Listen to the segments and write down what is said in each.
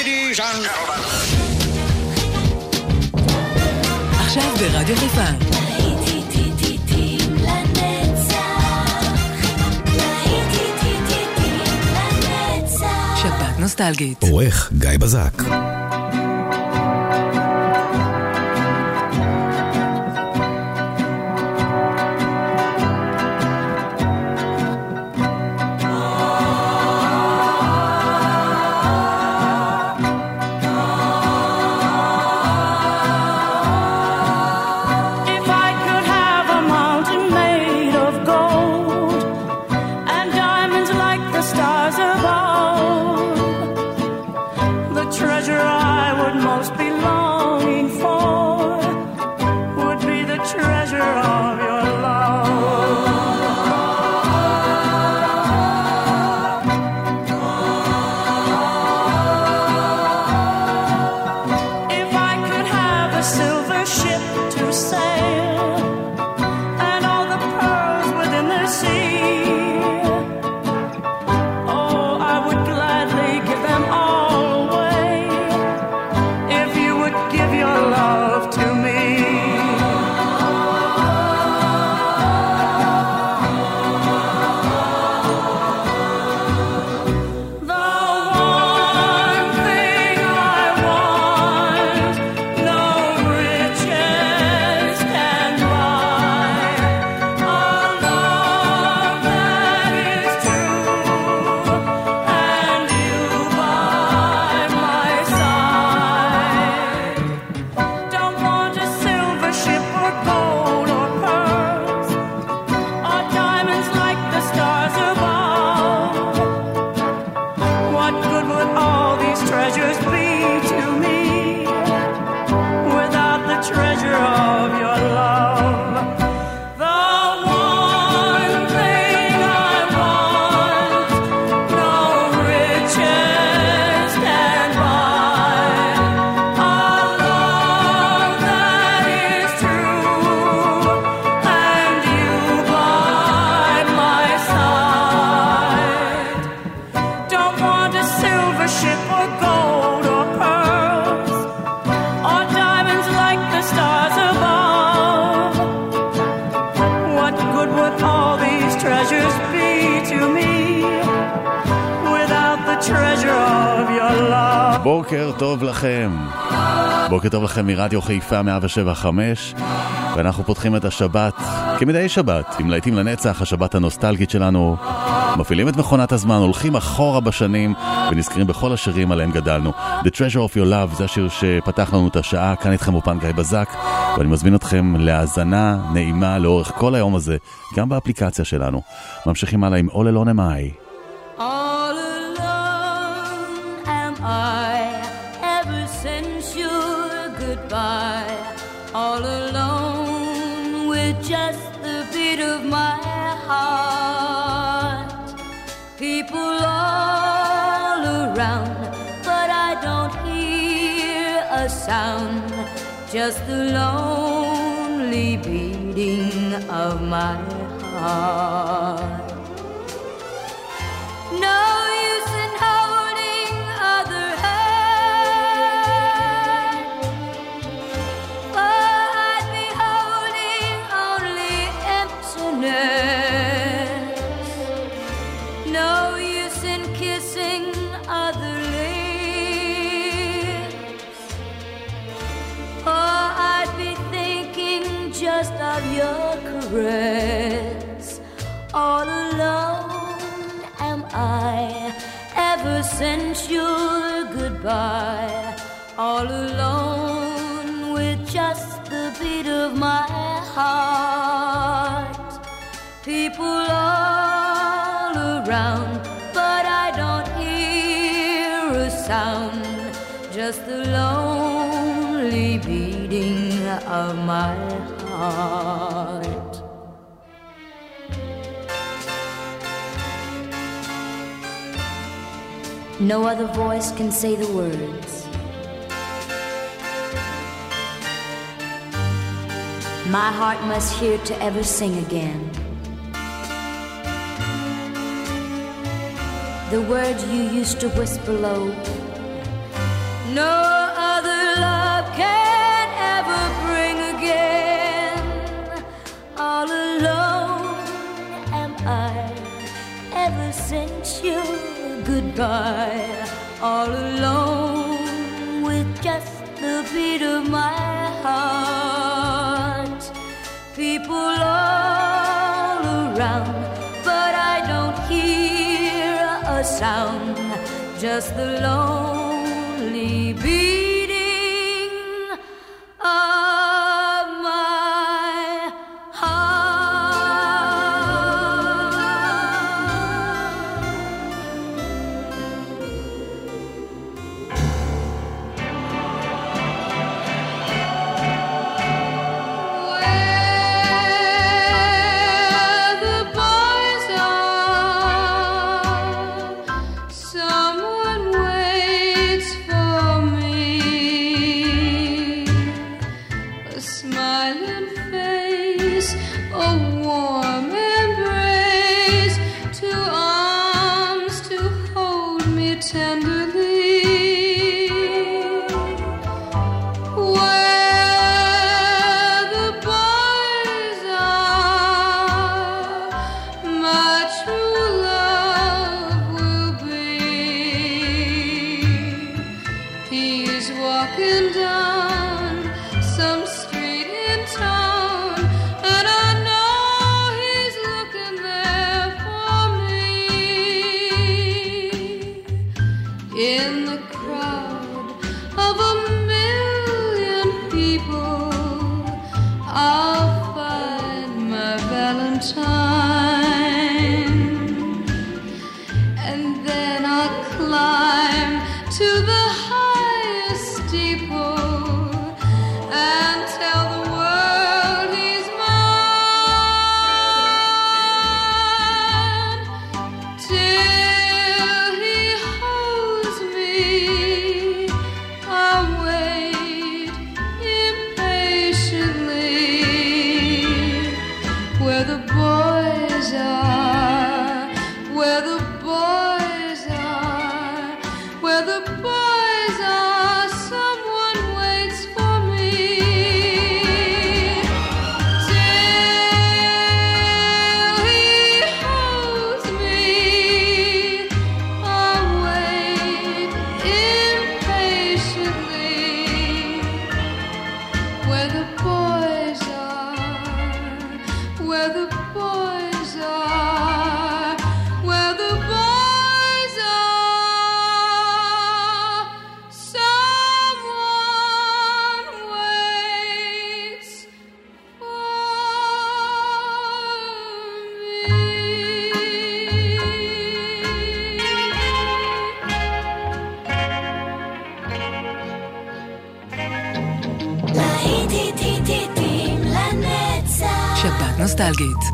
Ladies and gentlemen. עכשיו ברדיו חיפה. שבת נוסטלגית. עורך גיא בזק. בוקר טוב לכם מרדיו חיפה 175 ואנחנו פותחים את השבת כמדי שבת עם להיטים לנצח, השבת הנוסטלגית שלנו. מפעילים את מכונת הזמן, הולכים אחורה בשנים ונזכרים בכל השירים עליהם גדלנו. The Treasure of Your Love זה השיר שפתח לנו את השעה, כאן איתכם אופן גיא בזק ואני מזמין אתכם להאזנה נעימה לאורך כל היום הזה, גם באפליקציה שלנו. ממשיכים הלאה עם All Alone Am I. People all around, but I don't hear a sound. Just the lonely beating of my heart. All alone am I ever since your goodbye. All alone with just the beat of my heart. People all around, but I don't hear a sound. Just the lonely beating of my heart. No other voice can say the words. My heart must hear to ever sing again. The words you used to whisper low. No other love can ever bring again. All alone am I ever since you goodbye all alone with just the beat of my heart. People all around, but I don't hear a sound, just the lone. time.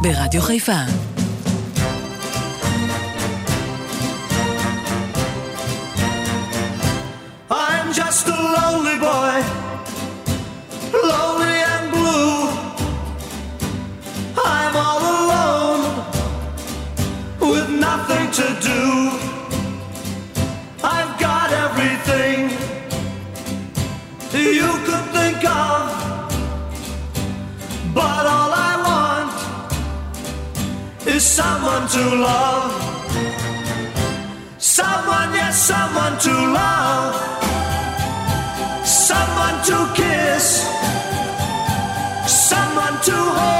ברדיו חיפה. I'm just a lonely boy, lonely and blue. I'm all alone, with nothing to do. I've got everything you could think of, but all someone to love. Someone, yes, someone to love. Someone to kiss. Someone to hold.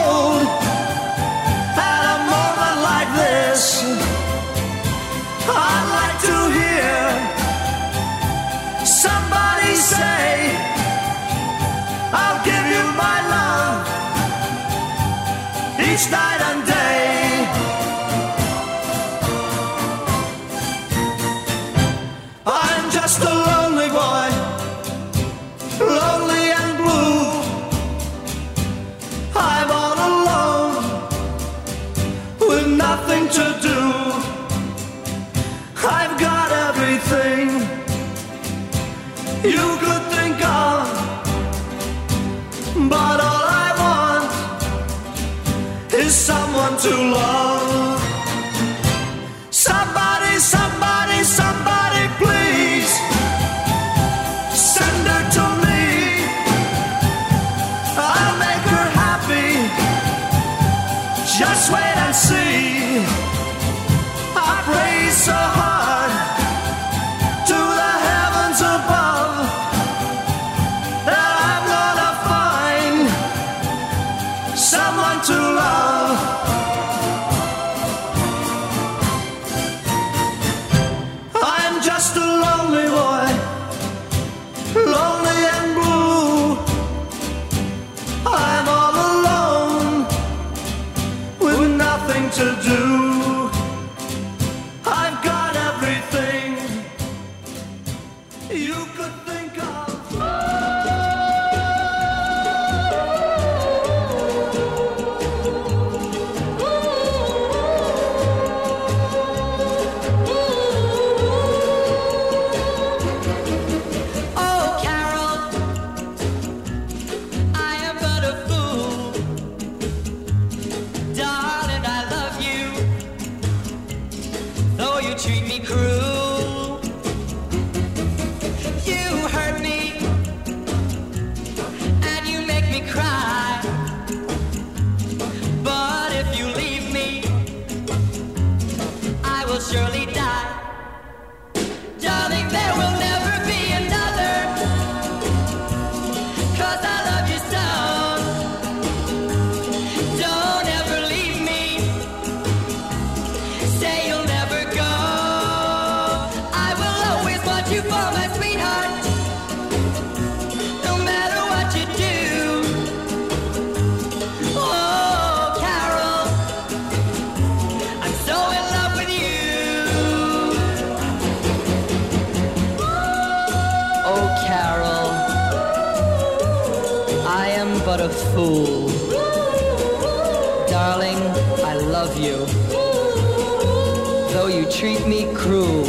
I am but a fool. Darling, I love you. Though you treat me cruel,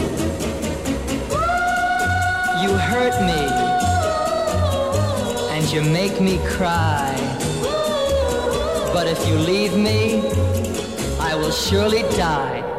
you hurt me and you make me cry. But if you leave me, I will surely die.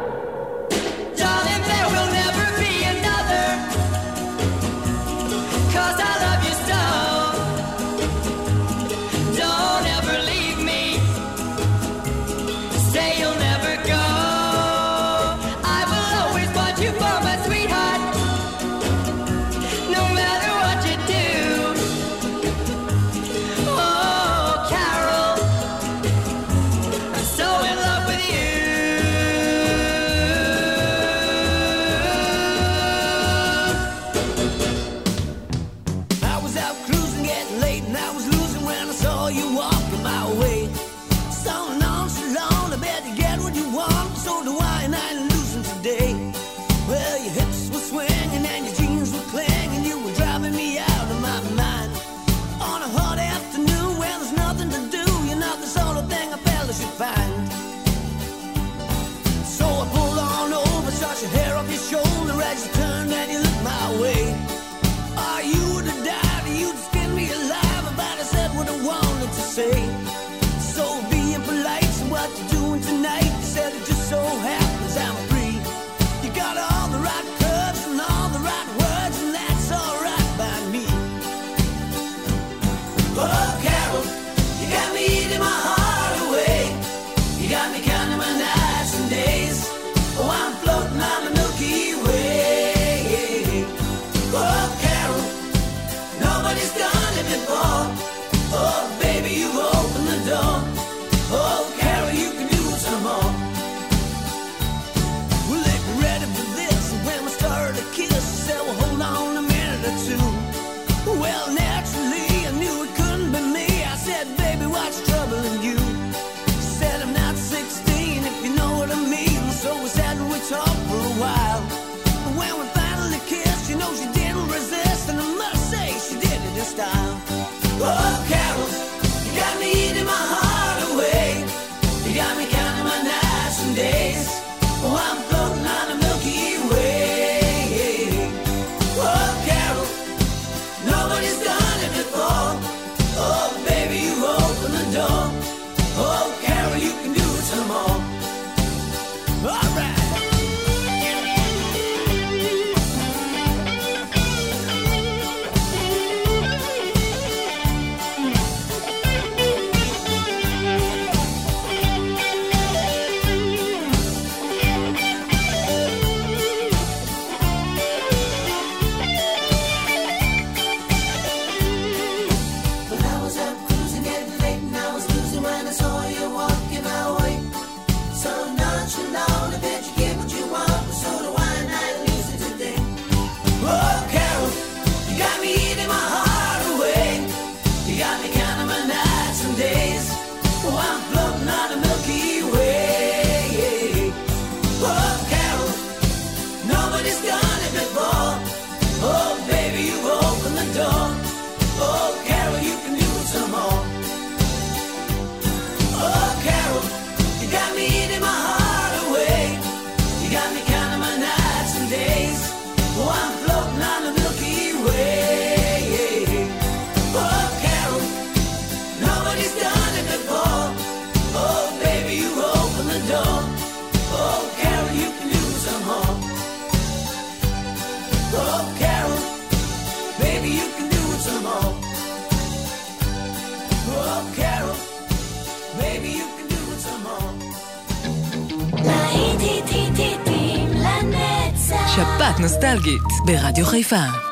שבת נוסטלגית ברדיו חיפה.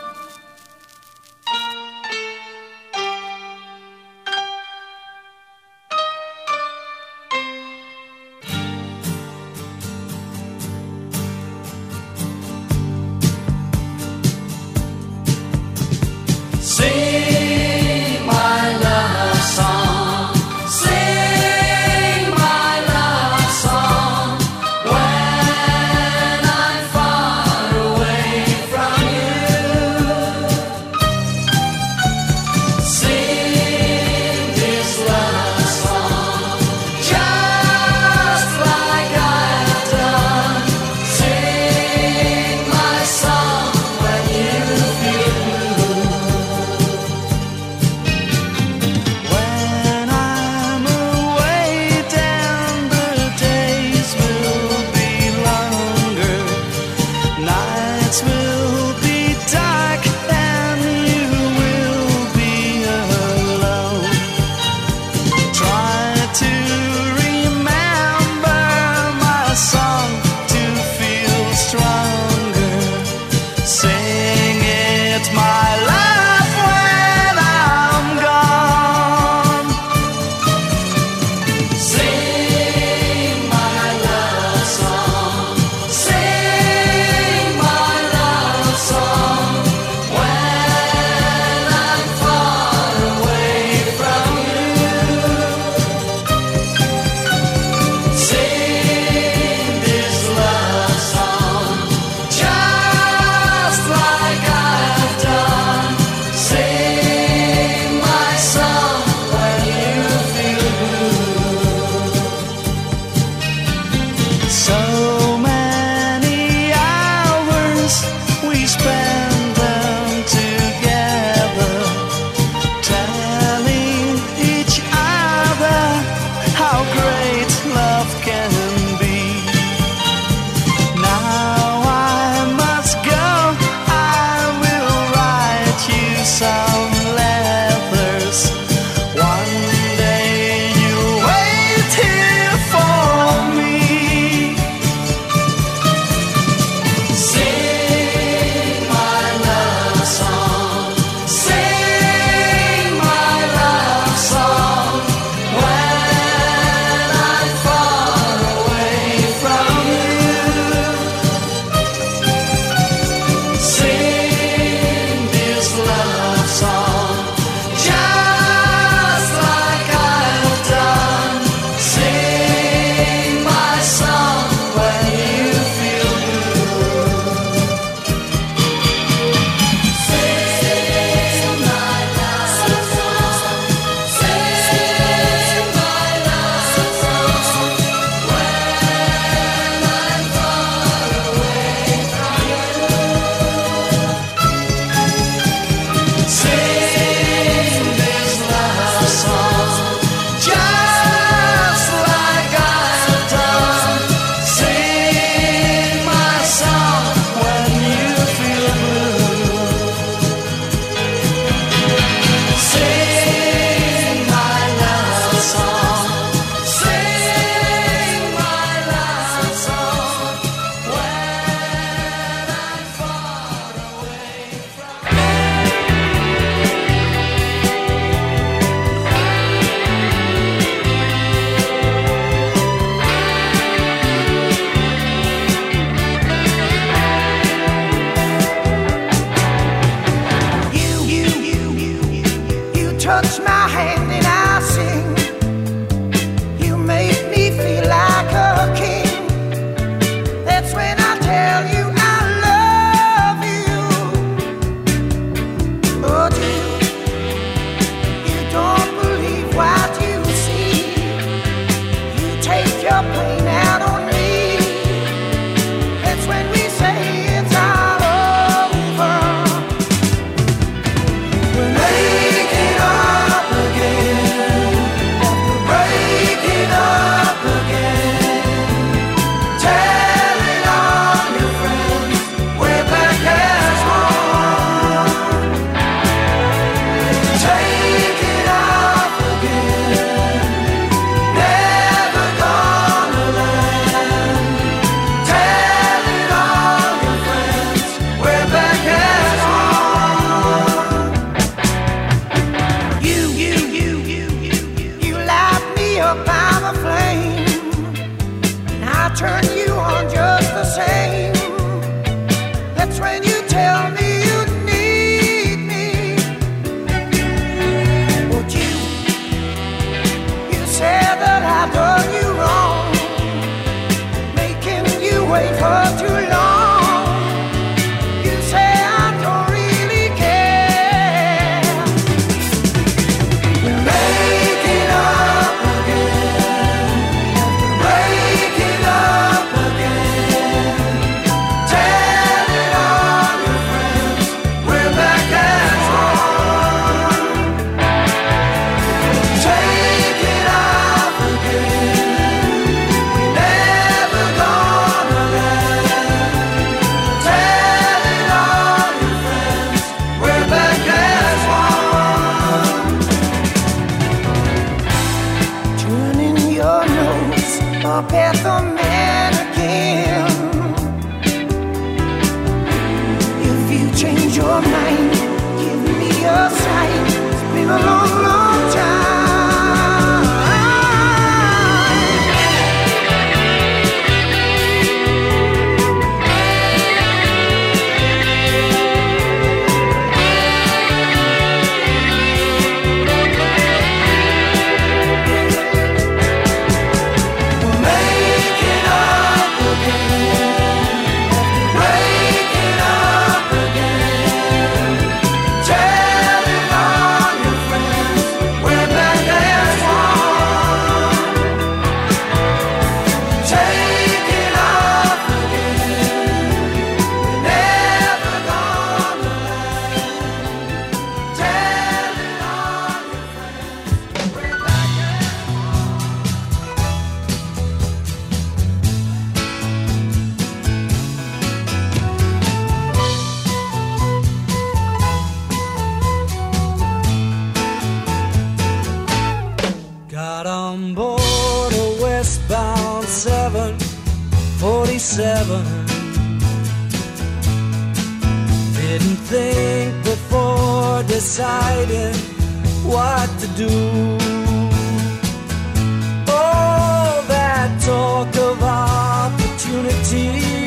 tears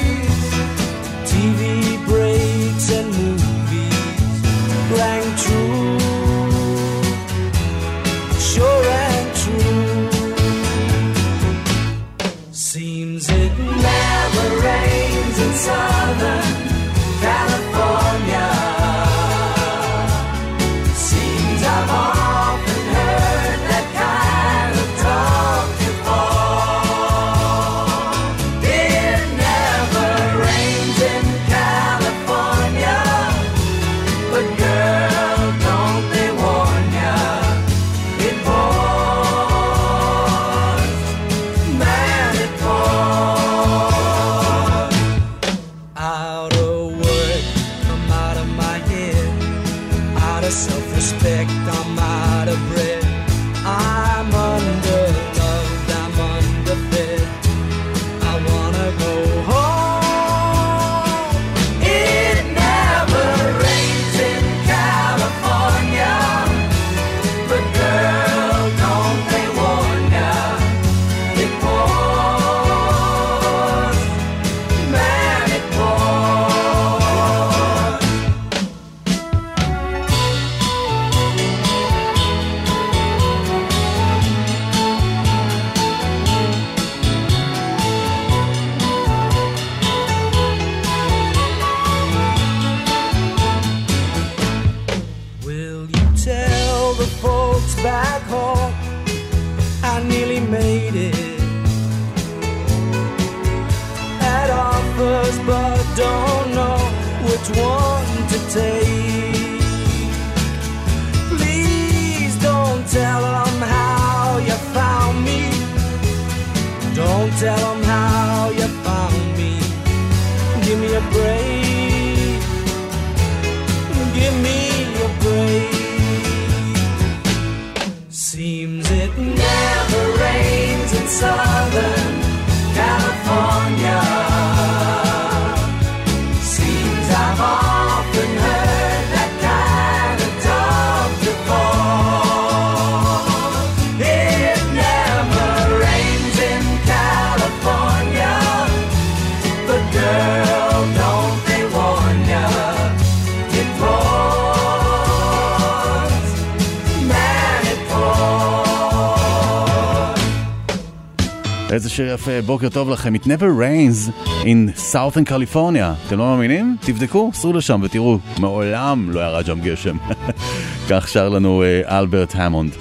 שיר יפה, בוקר טוב לכם. It never rains in Southern California. אתם לא מאמינים? תבדקו, סרו לשם ותראו, מעולם לא ירד שם גשם. כך שר לנו אה, אלברט המונד.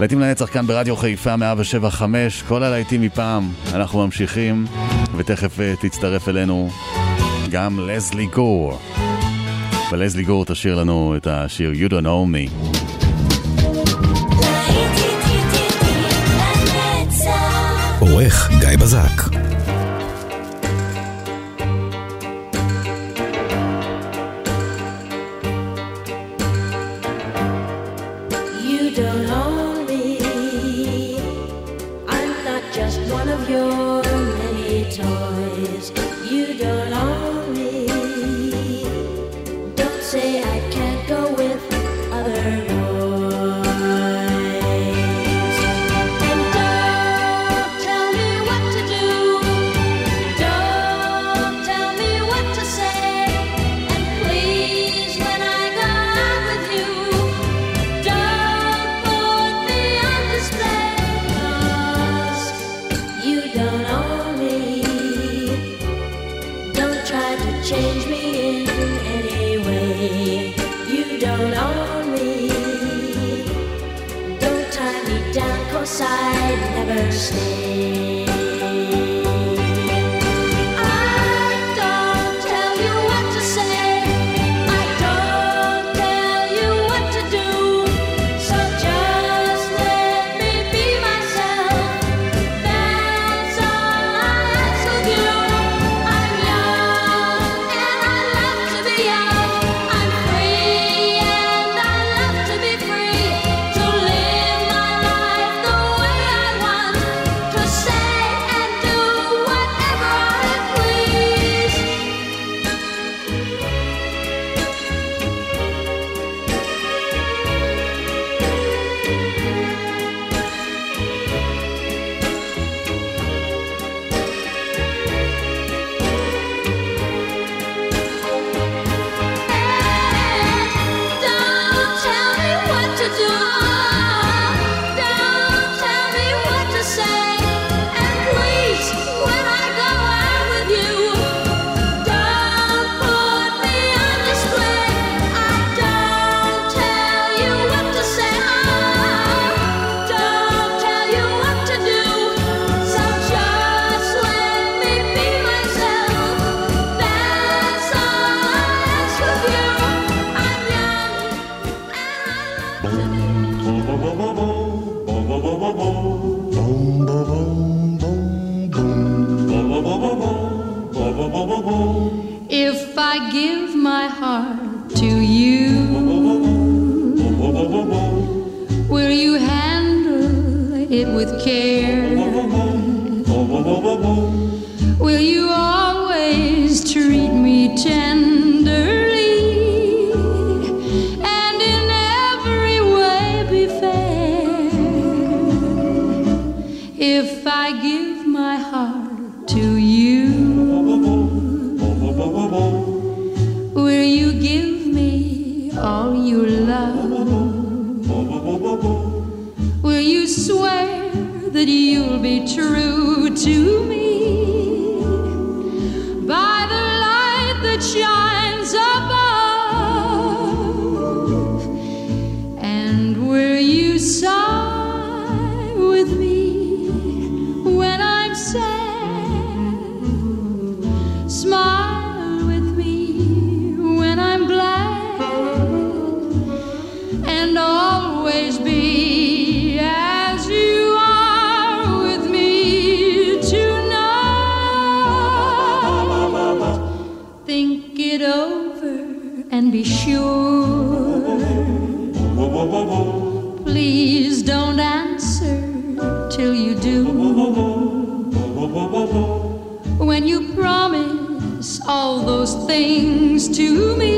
להיטים לנצח כאן ברדיו חיפה 175, כל הלהיטים מפעם. אנחנו ממשיכים, ותכף אה, תצטרף אלינו גם לזלי גור. ולזלי גור תשאיר לנו את השיר You Don't Know Me. העורך גיא בזק. Just one of your many toys. You don't own always be as you are with me tonight. Think it over and be sure. Please don't answer till you do. When you promise all those things to me,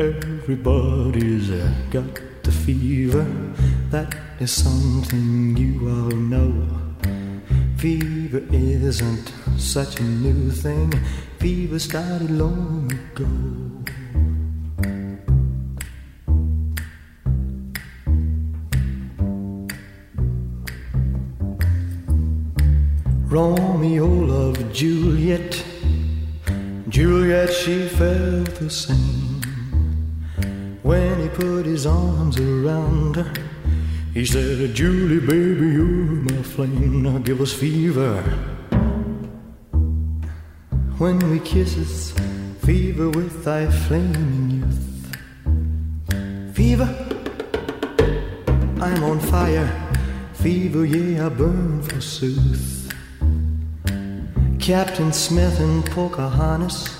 Everybody's got the fever, that is something you all know. Fever isn't such a new thing, fever started long ago. Romeo loved Juliet. Juliet, she felt the same. When he put his arms around her, he said, Julie, baby, you're my flame. Now give us fever. When we kisses, fever with thy flaming youth. Fever, I'm on fire. Fever, yeah, I burn forsooth. Captain Smith and Pocahontas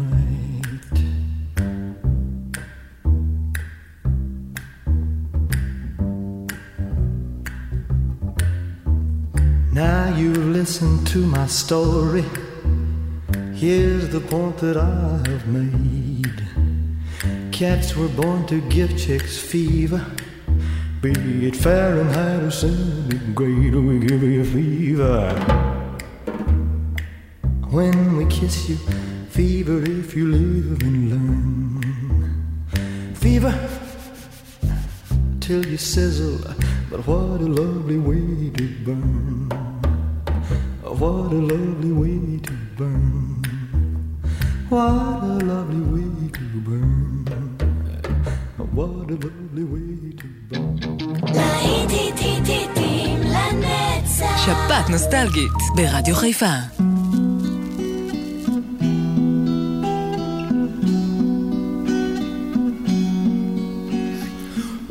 listen to my story. Here's the point that I have made. Cats were born to give chicks fever. Be it Fahrenheit or centigrade, we give you fever. When we kiss you, fever if you live and learn. Fever till you sizzle, but what a lovely way to burn. What a lovely way to burn. What a lovely way to burn. What a lovely way to burn. שבת נוסטלגית ברדיו חיפה.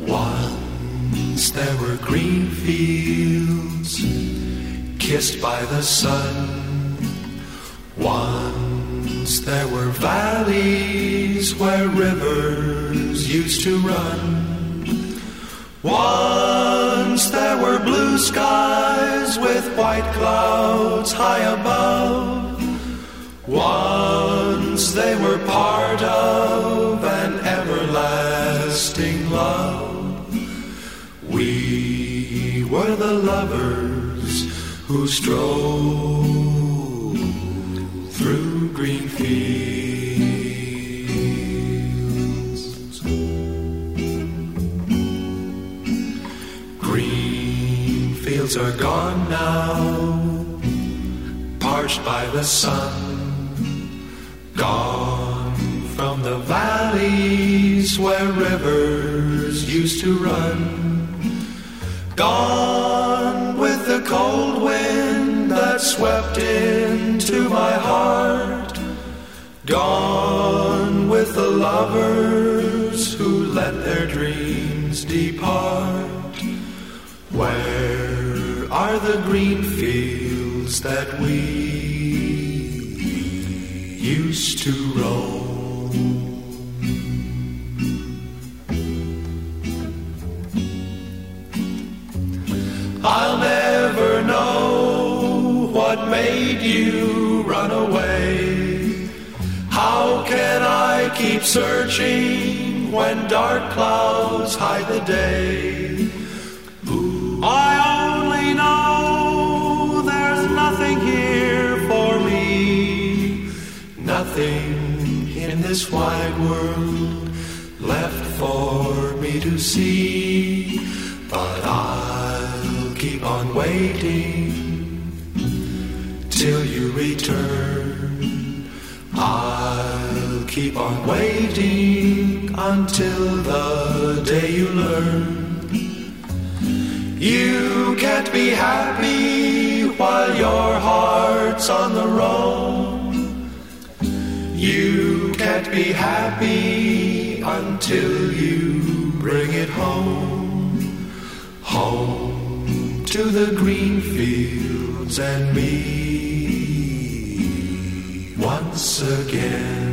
Once there were green fields Kissed by the sun. Once there were valleys where rivers used to run. Once there were blue skies with white clouds high above. Once they were part of an everlasting love. We were the lovers who strolled through green fields. Green fields are gone now, parched by the sun. Gone from the valleys where rivers used to run. Gone cold wind that swept into my heart. Gone with the lovers who let their dreams depart. Where are the green fields that we used to roam? Made you run away. How can I keep searching when dark clouds hide the day? I only know there's nothing here for me, nothing in this wide world left for me to see. But I'll keep on waiting till you return. I'll keep on waiting until the day you learn. You can't be happy while your heart's on the roam. You can't be happy until you bring it home. Home to the green fields and me once again.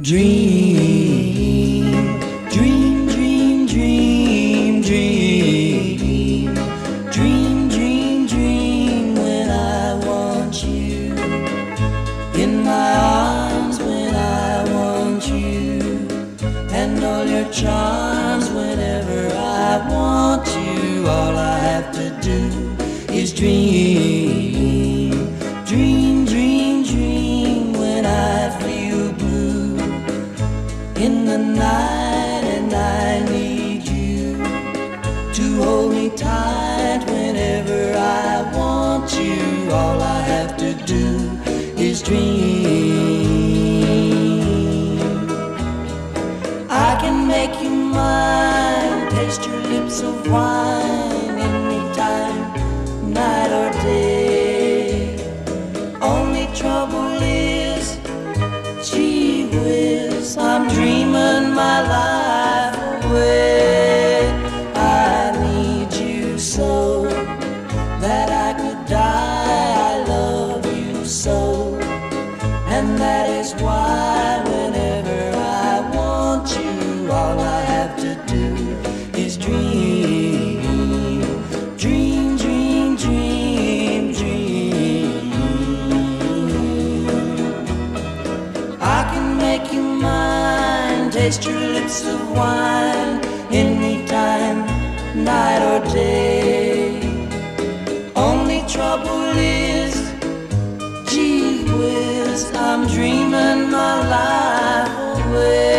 Dream, dream, dream, dream, when I feel blue in the night and I need you to hold me tight whenever I want you. All I have to do is dream. I can make you mine, taste your lips of wine my life I'm dreaming my life away.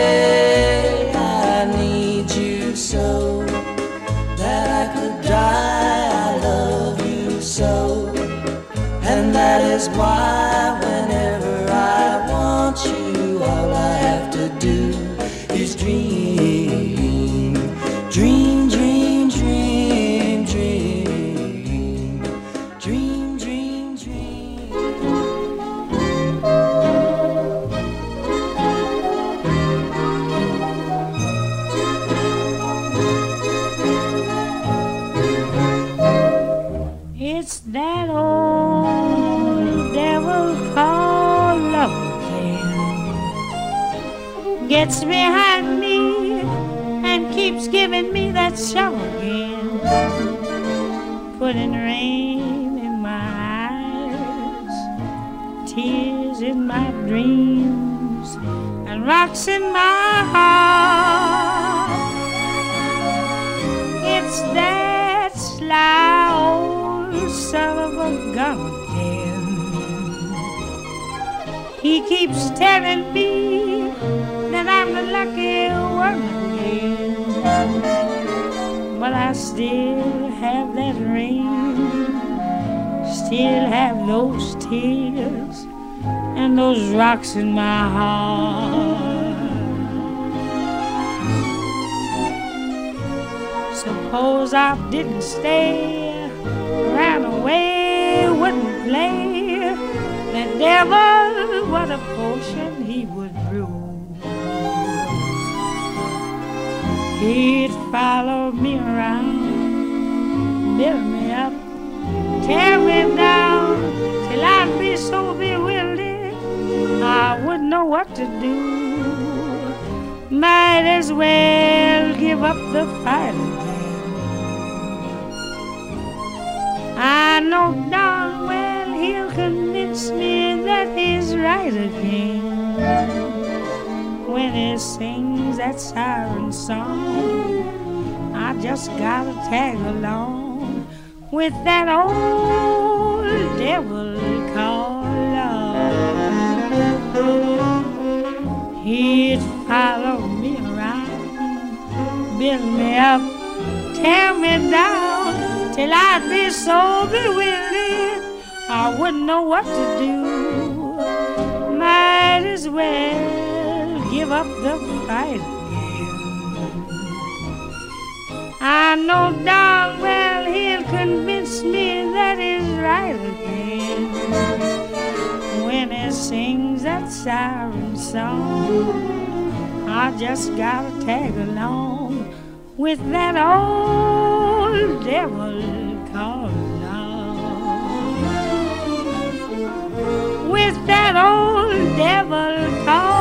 Gets behind me and keeps giving me that show again. Putting rain in my eyes, tears in my dreams, and rocks in my heart. It's that sly old son of a gun again. He keeps telling me I still have that ring, still have those tears, and those rocks in my heart. Suppose I didn't stay, ran away, wouldn't play. The devil, what a potion he would brew. He'd follow me around, build me up, tear me down, till I'd be so bewildered I wouldn't know what to do. Might as well give up the fight again. I know darn well he'll convince me that he's right again when he sings that siren song. I just gotta tag along with that old devil called love. He'd follow me around, build me up, tear me down till I'd be so bewildered I wouldn't know what to do. Might as well give up the fight I know darn well he'll convince me that he's right again when he sings that siren song. I just gotta tag along with that old devil called love. With that old devil called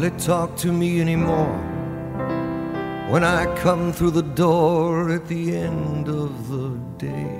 hardly talk to me anymore when I come through the door at the end of the day.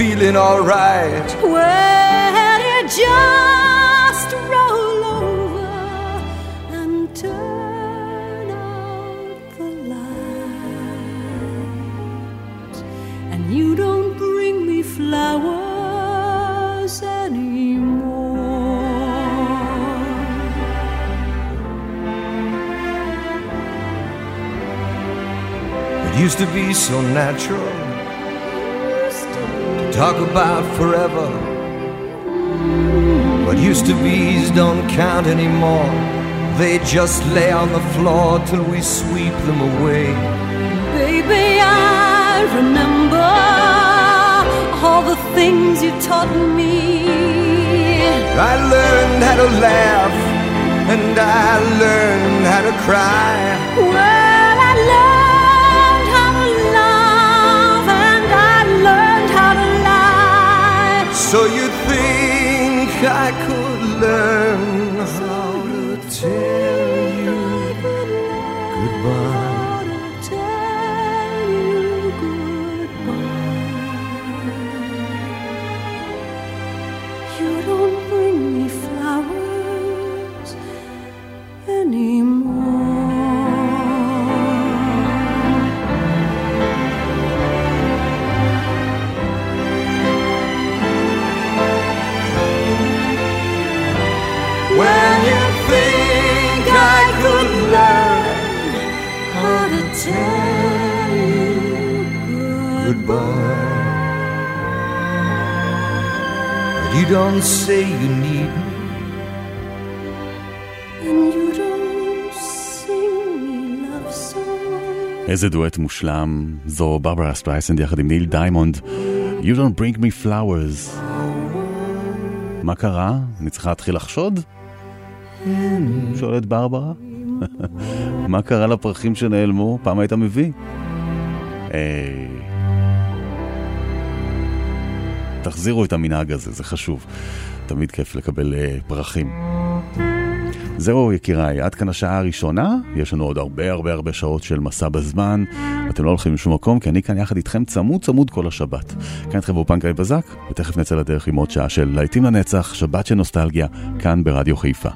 Feeling alright. well, you just roll over and turn out the light, and you don't bring me flowers anymore. It used to be so natural talk about forever. But used to be's don't count anymore. They just lay on the floor till we sweep them away. Baby, I remember all the things you taught me. I learned how to laugh and I learned how to cry. Well, I learned So you think I could learn how to tell goodbye. But you don't say you need me. and you don't sing me love songs. איזה דואט מושלם, זו ברברה סטרייסנד יחד עם ניל דיימונד. You don't bring me flowers. מה קרה? אני צריכה להתחיל לחשוד? שואלת ברברה. מה קרה לפרחים שנעלמו? פעם היית מביא? היי. תחזירו את המנהג הזה, זה חשוב. תמיד כיף לקבל אה, פרחים. זהו יקיריי, עד כאן השעה הראשונה, יש לנו עוד הרבה הרבה הרבה שעות של מסע בזמן, אתם לא הולכים לשום מקום, כי אני כאן יחד איתכם צמוד צמוד כל השבת. כאן איתכם באופן גיא בזק, ותכף נצא לדרך עם עוד שעה של להיטים לנצח, שבת של נוסטלגיה, כאן ברדיו חיפה.